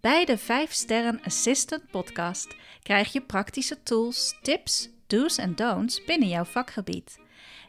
Bij de 5 Sterren Assistant podcast krijg je praktische tools, tips, do's en don'ts binnen jouw vakgebied.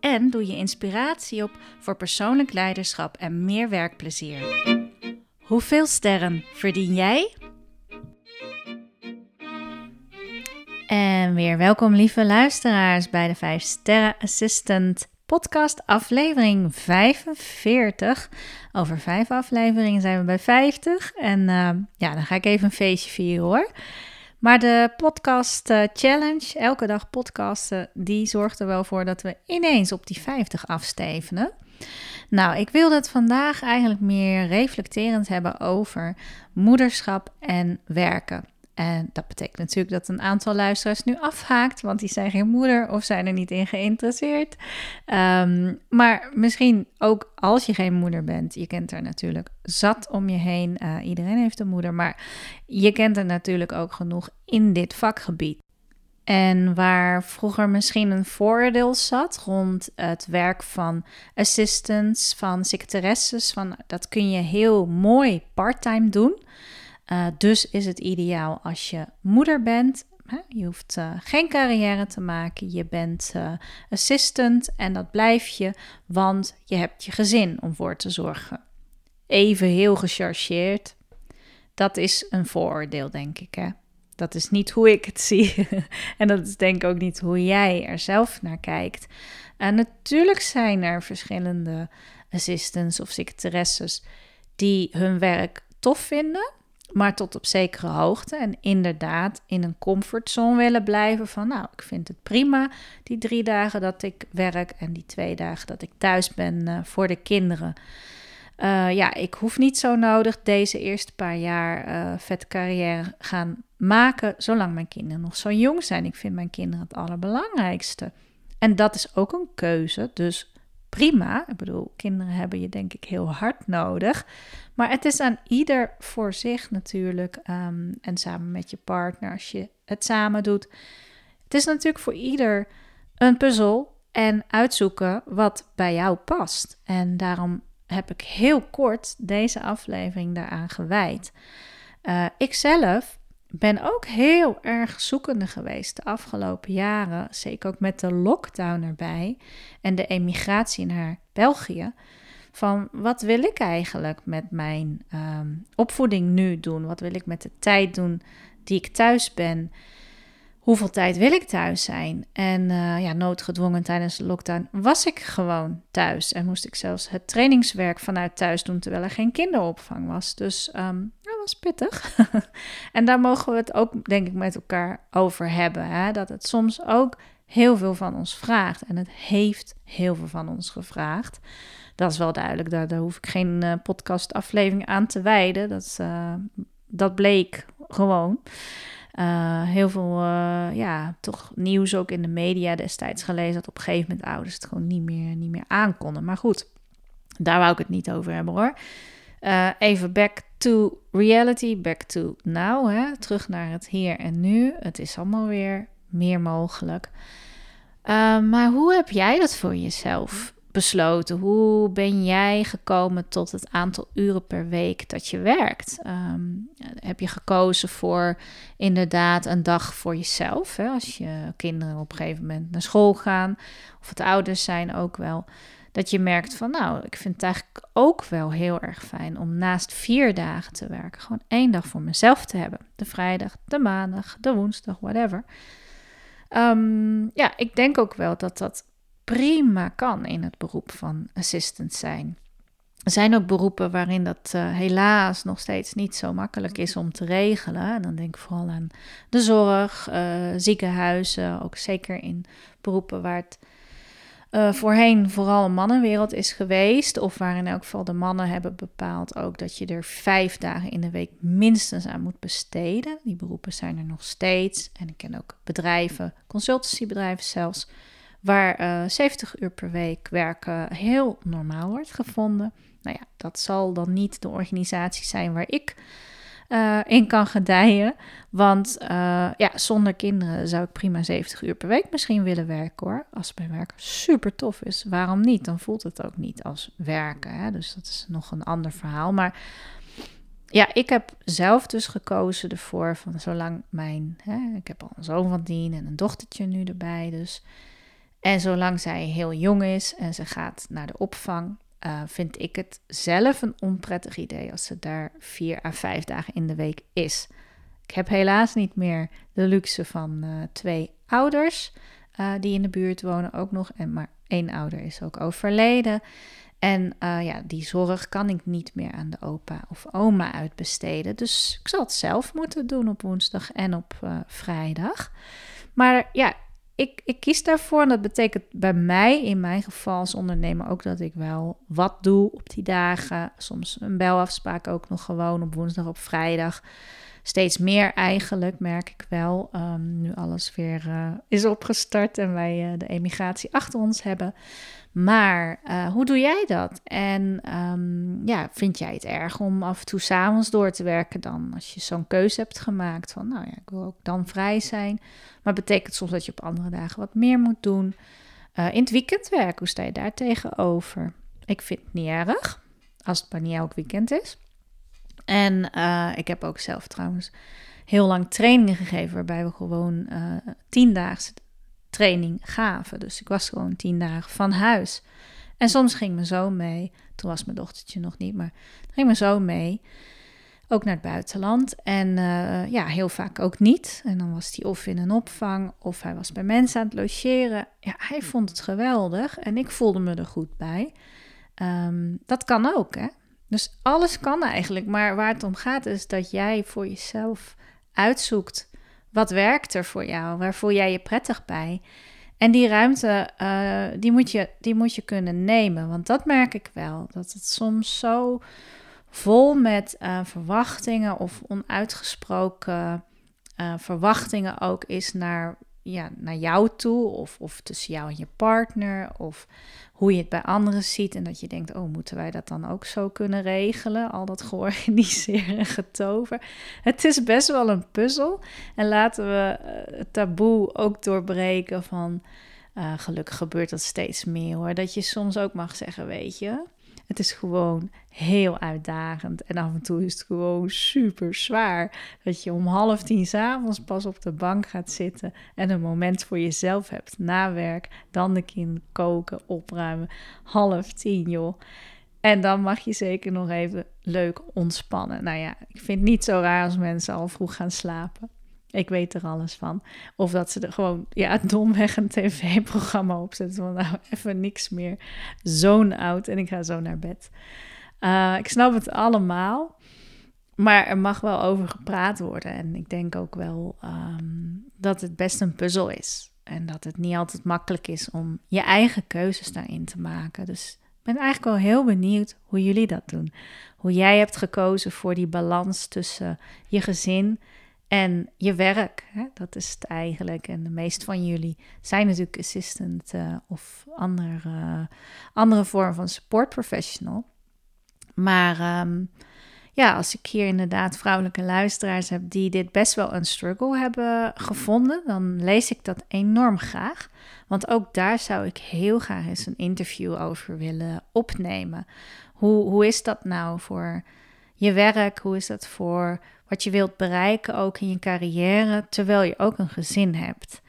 En doe je inspiratie op voor persoonlijk leiderschap en meer werkplezier. Hoeveel sterren verdien jij? En weer welkom lieve luisteraars bij de 5 Sterren Assistant podcast aflevering 45. Over vijf afleveringen zijn we bij 50 en uh, ja, dan ga ik even een feestje vieren hoor. Maar de podcast uh, challenge, elke dag podcasten, die zorgt er wel voor dat we ineens op die 50 afstevenen. Nou, ik wil het vandaag eigenlijk meer reflecterend hebben over moederschap en werken. En dat betekent natuurlijk dat een aantal luisteraars nu afhaakt, want die zijn geen moeder of zijn er niet in geïnteresseerd. Um, maar misschien ook als je geen moeder bent, je kent er natuurlijk zat om je heen. Uh, iedereen heeft een moeder, maar je kent er natuurlijk ook genoeg in dit vakgebied. En waar vroeger misschien een voordeel zat rond het werk van assistants, van secretaresses, van dat kun je heel mooi parttime doen. Uh, dus is het ideaal als je moeder bent. Je hoeft uh, geen carrière te maken. Je bent uh, assistant en dat blijf je, want je hebt je gezin om voor te zorgen. Even heel gechargeerd. Dat is een vooroordeel, denk ik. Hè? Dat is niet hoe ik het zie. en dat is denk ik ook niet hoe jij er zelf naar kijkt. En natuurlijk zijn er verschillende assistants of secretaresses die hun werk tof vinden maar tot op zekere hoogte. En inderdaad in een comfortzone willen blijven van, nou, ik vind het prima die drie dagen dat ik werk en die twee dagen dat ik thuis ben uh, voor de kinderen. Uh, ja, ik hoef niet zo nodig deze eerste paar jaar uh, vet carrière gaan maken, zolang mijn kinderen nog zo jong zijn. Ik vind mijn kinderen het allerbelangrijkste. En dat is ook een keuze, dus prima. Ik bedoel, kinderen hebben je denk ik heel hard nodig. Maar het is aan ieder voor zich natuurlijk. Um, en samen met je partner, als je het samen doet. Het is natuurlijk voor ieder een puzzel en uitzoeken wat bij jou past. En daarom heb ik heel kort deze aflevering daaraan gewijd. Uh, ik zelf ben ook heel erg zoekende geweest de afgelopen jaren, zeker ook met de lockdown erbij en de emigratie naar België. Van wat wil ik eigenlijk met mijn um, opvoeding nu doen? Wat wil ik met de tijd doen die ik thuis ben? hoeveel tijd wil ik thuis zijn? En uh, ja, noodgedwongen tijdens de lockdown was ik gewoon thuis. En moest ik zelfs het trainingswerk vanuit thuis doen, terwijl er geen kinderopvang was. Dus dat was pittig. en daar mogen we het ook, denk ik, met elkaar over hebben. Hè? Dat het soms ook heel veel van ons vraagt. En het heeft heel veel van ons gevraagd. Dat is wel duidelijk, daar, daar hoef ik geen uh, podcastaflevering aan te wijden. Dat, uh, dat bleek gewoon. Uh, heel veel, ja, toch nieuws ook in de media destijds gelezen dat op een gegeven moment ouders het gewoon niet meer, niet meer aankonden. Maar goed, daar wou ik het niet over hebben hoor. Even back to reality, back to now. Hè? Terug naar het hier en nu. Het is allemaal weer meer mogelijk. maar hoe heb jij dat voor jezelf besloten? Hoe ben jij gekomen tot het aantal uren per week dat je werkt? Um, heb je gekozen voor inderdaad een dag voor jezelf? Hè? Als je kinderen op een gegeven moment naar school gaan, of het ouders zijn ook wel. Dat je merkt van, nou, ik vind het eigenlijk ook wel heel erg fijn om naast vier dagen te werken, gewoon één dag voor mezelf te hebben. De vrijdag, de maandag, de woensdag, whatever. Um, ja, ik denk ook wel dat dat prima kan in het beroep van assistant zijn. Er zijn ook beroepen waarin dat uh, helaas nog steeds niet zo makkelijk is om te regelen. En dan denk ik vooral aan de zorg, uh, ziekenhuizen, ook zeker in beroepen waar het uh, voorheen vooral een mannenwereld is geweest. Of waar in elk geval de mannen hebben bepaald ook dat je er vijf dagen in de week minstens aan moet besteden. Die beroepen zijn er nog steeds. En ik ken ook bedrijven, consultancybedrijven zelfs, waar 70 uur per week werken heel normaal wordt gevonden. Nou ja, dat zal dan niet de organisatie zijn waar ik uh, in kan gedijen. Want uh, ja, zonder kinderen zou ik prima 70 uur per week misschien willen werken hoor. Als mijn werk super tof is, waarom niet? Dan voelt het ook niet als werken. Hè? Dus dat is nog een ander verhaal. Maar ja, ik heb zelf dus gekozen ervoor van zolang mijn... Hè, ik heb al een zoon van tien en een dochtertje nu erbij dus... En zolang zij heel jong is en ze gaat naar de opvang, uh, vind ik het zelf een onprettig idee als ze daar vier à vijf dagen in de week is. Ik heb helaas niet meer de luxe van uh, twee ouders uh, die in de buurt wonen ook nog. En maar één ouder is ook overleden. En ja, die zorg kan ik niet meer aan de opa of oma uitbesteden. Dus ik zal het zelf moeten doen op woensdag en op vrijdag. Maar ja, ik, ik kies daarvoor. En dat betekent bij mij, in mijn geval als ondernemer, ook dat ik wel wat doe op die dagen. Soms een belafspraak ook nog gewoon op woensdag, op vrijdag. Steeds meer eigenlijk, merk ik wel. Um, nu alles weer uh, is opgestart en wij uh, de emigratie achter ons hebben. Maar uh, hoe doe jij dat? En um, ja, vind jij het erg om af en toe s'avonds door te werken dan? Als je zo'n keuze hebt gemaakt van, nou ja, ik wil ook dan vrij zijn. Maar betekent soms dat je op andere dagen wat meer moet doen. In het weekend werken, hoe sta je daar tegenover? Ik vind het niet erg, als het maar niet elk weekend is. En uh, ik heb ook zelf trouwens heel lang trainingen gegeven, waarbij we gewoon uh, tiendaagse training gaven. Dus ik was gewoon tien dagen van huis. En soms ging mijn zoon mee. Toen was mijn dochtertje nog niet, maar ging mijn zoon mee. Ook naar het buitenland. En uh, ja, heel vaak ook niet. En dan was hij of in een opvang of hij was bij mensen aan het logeren. Ja, hij vond het geweldig en ik voelde me er goed bij. Um, dat kan ook, hè? Dus alles kan eigenlijk. Maar waar het om gaat is dat jij voor jezelf uitzoekt wat werkt er voor jou? Waar voel jij je prettig bij? En die ruimte, uh, die, moet je, die moet je kunnen nemen. Want dat merk ik wel. Dat het soms zo vol met uh, verwachtingen of onuitgesproken uh, verwachtingen ook is naar ja, naar jou toe, of, of tussen jou en je partner, of hoe je het bij anderen ziet en dat je denkt, oh, moeten wij dat dan ook zo kunnen regelen? Al dat georganiseerd en getover. Het is best wel een puzzel en laten we eh, het taboe ook doorbreken van, uh, gelukkig gebeurt dat steeds meer hoor, dat je soms ook mag zeggen, weet je, het is gewoon heel uitdagend. En af en toe is het gewoon super zwaar. Dat je om half tien s'avonds pas op de bank gaat zitten en een moment voor jezelf hebt na werk. Dan de kind koken, opruimen. Half tien, joh. En dan mag je zeker nog even leuk ontspannen. Nou ja, ik vind het niet zo raar als mensen al vroeg gaan slapen. Ik weet er alles van. Of dat ze er gewoon ja, domweg een tv-programma opzetten. Van nou, even niks meer. Zo'n oud en ik ga zo naar bed. Uh, ik snap het allemaal. Maar er mag wel over gepraat worden. En ik denk ook wel um, dat het best een puzzel is. En dat het niet altijd makkelijk is om je eigen keuzes daarin te maken. Dus ik ben eigenlijk wel heel benieuwd hoe jullie dat doen. Hoe jij hebt gekozen voor die balans tussen je gezin en je werk, hè, dat is het eigenlijk. En de meeste van jullie zijn natuurlijk assistant uh, of andere, andere vorm van support professional. Maar um, ja, als ik hier inderdaad vrouwelijke luisteraars heb die dit best wel een struggle hebben gevonden, dan lees ik dat enorm graag. Want ook daar zou ik heel graag eens een interview over willen opnemen. Hoe, hoe is dat nou voor je werk? Hoe is dat voor wat je wilt bereiken ook in je carrière, terwijl je ook een gezin hebt.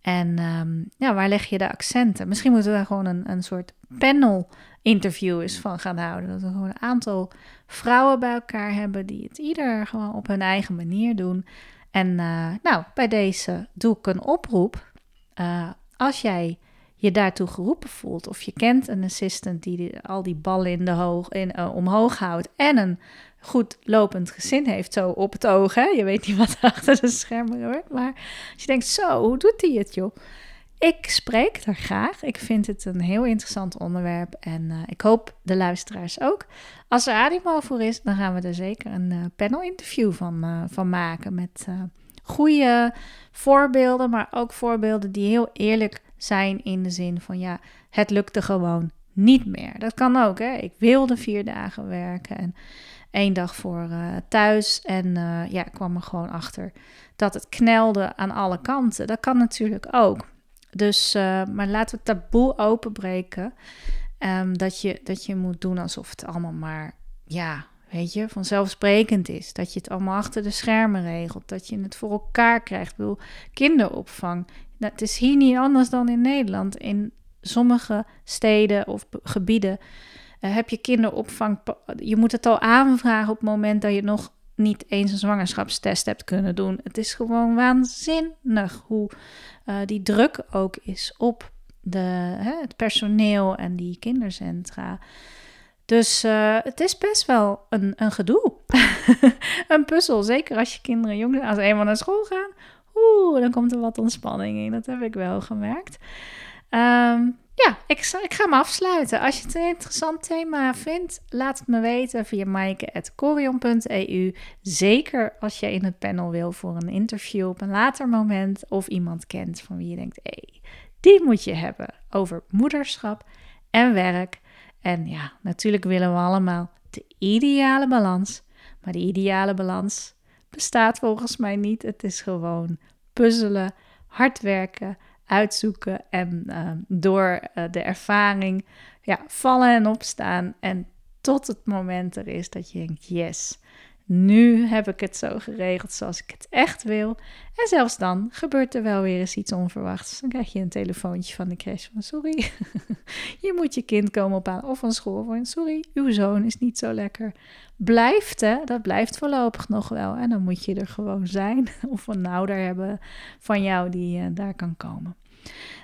En um, ja, waar leg je de accenten? Misschien moeten we daar gewoon een, een soort panel interview eens van gaan houden. Dat we gewoon een aantal vrouwen bij elkaar hebben die het ieder gewoon op hun eigen manier doen. En uh, nou, bij deze doe ik een oproep. Uh, als jij je daartoe geroepen voelt, of je kent een assistant die al die ballen in de hoog, in, uh, omhoog houdt en een goed lopend gezin heeft, zo op het oog. Hè? Je weet niet wat achter de schermen gebeurt. Maar als je denkt, zo, hoe doet hij het, joh? Ik spreek er graag. Ik vind het een heel interessant onderwerp. En uh, ik hoop de luisteraars ook. Als er animo voor is, dan gaan we er zeker een uh, panel interview van, uh, van maken met goede voorbeelden, maar ook voorbeelden die heel eerlijk zijn in de zin van ja, het lukte gewoon niet meer. Dat kan ook, hè. Ik wilde vier dagen werken en één dag voor uh, thuis. En uh, ja, ik kwam er gewoon achter dat het knelde aan alle kanten. Dat kan natuurlijk ook. Dus, uh, maar laten we het taboe openbreken. Um, dat, je, dat je moet doen alsof het allemaal maar, ja, weet je, vanzelfsprekend is. Dat je het allemaal achter de schermen regelt. Dat je het voor elkaar krijgt. Ik bedoel, kinderopvang. Nou, het is hier niet anders dan in Nederland. In sommige steden of gebieden heb je kinderopvang. Je moet het al aanvragen op het moment dat je nog niet eens een zwangerschapstest hebt kunnen doen. Het is gewoon waanzinnig hoe uh, die druk ook is op de, hè, het personeel en die kindercentra. Dus uh, het is best wel een, een gedoe. een puzzel. Zeker als je kinderen jong zijn. Als eenmaal naar school gaan, oeh, dan komt er wat ontspanning in. Dat heb ik wel gemerkt. Um, ja, ik, ik ga me afsluiten. Als je het een interessant thema vindt, laat het me weten via maaike.corion.eu. Zeker als je in het panel wil voor een interview op een later moment. Of iemand kent van wie je denkt, hé, hey, die moet je hebben over moederschap en werk. En ja, natuurlijk willen we allemaal de ideale balans. Maar de ideale balans bestaat volgens mij niet. Het is gewoon puzzelen, hard werken uitzoeken en ehm, door uh, de ervaring ja, vallen en opstaan. En tot het moment er is dat je denkt: yes, nu heb ik het zo geregeld zoals ik het echt wil. En zelfs dan gebeurt er wel weer eens iets onverwachts. Dan krijg je een telefoontje van de crash van sorry, je moet je kind komen ophalen. Of van school van sorry, uw zoon is niet zo lekker. Blijft hè, dat blijft voorlopig nog wel. En dan moet je er gewoon zijn. Of een ouder hebben van jou die uh, daar kan komen.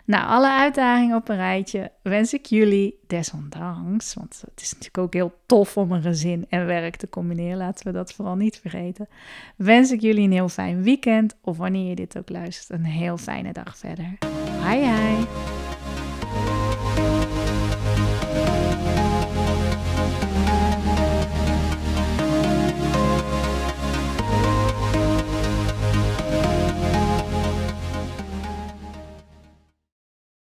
Nou, alle uitdagingen op een rijtje wens ik jullie desondanks. Want het is natuurlijk ook heel tof om een gezin en werk te combineren. Laten we dat vooral niet vergeten. Wens ik jullie een heel fijn weekend. Of wanneer je dit ook luistert, een heel fijne dag verder. Hi hi.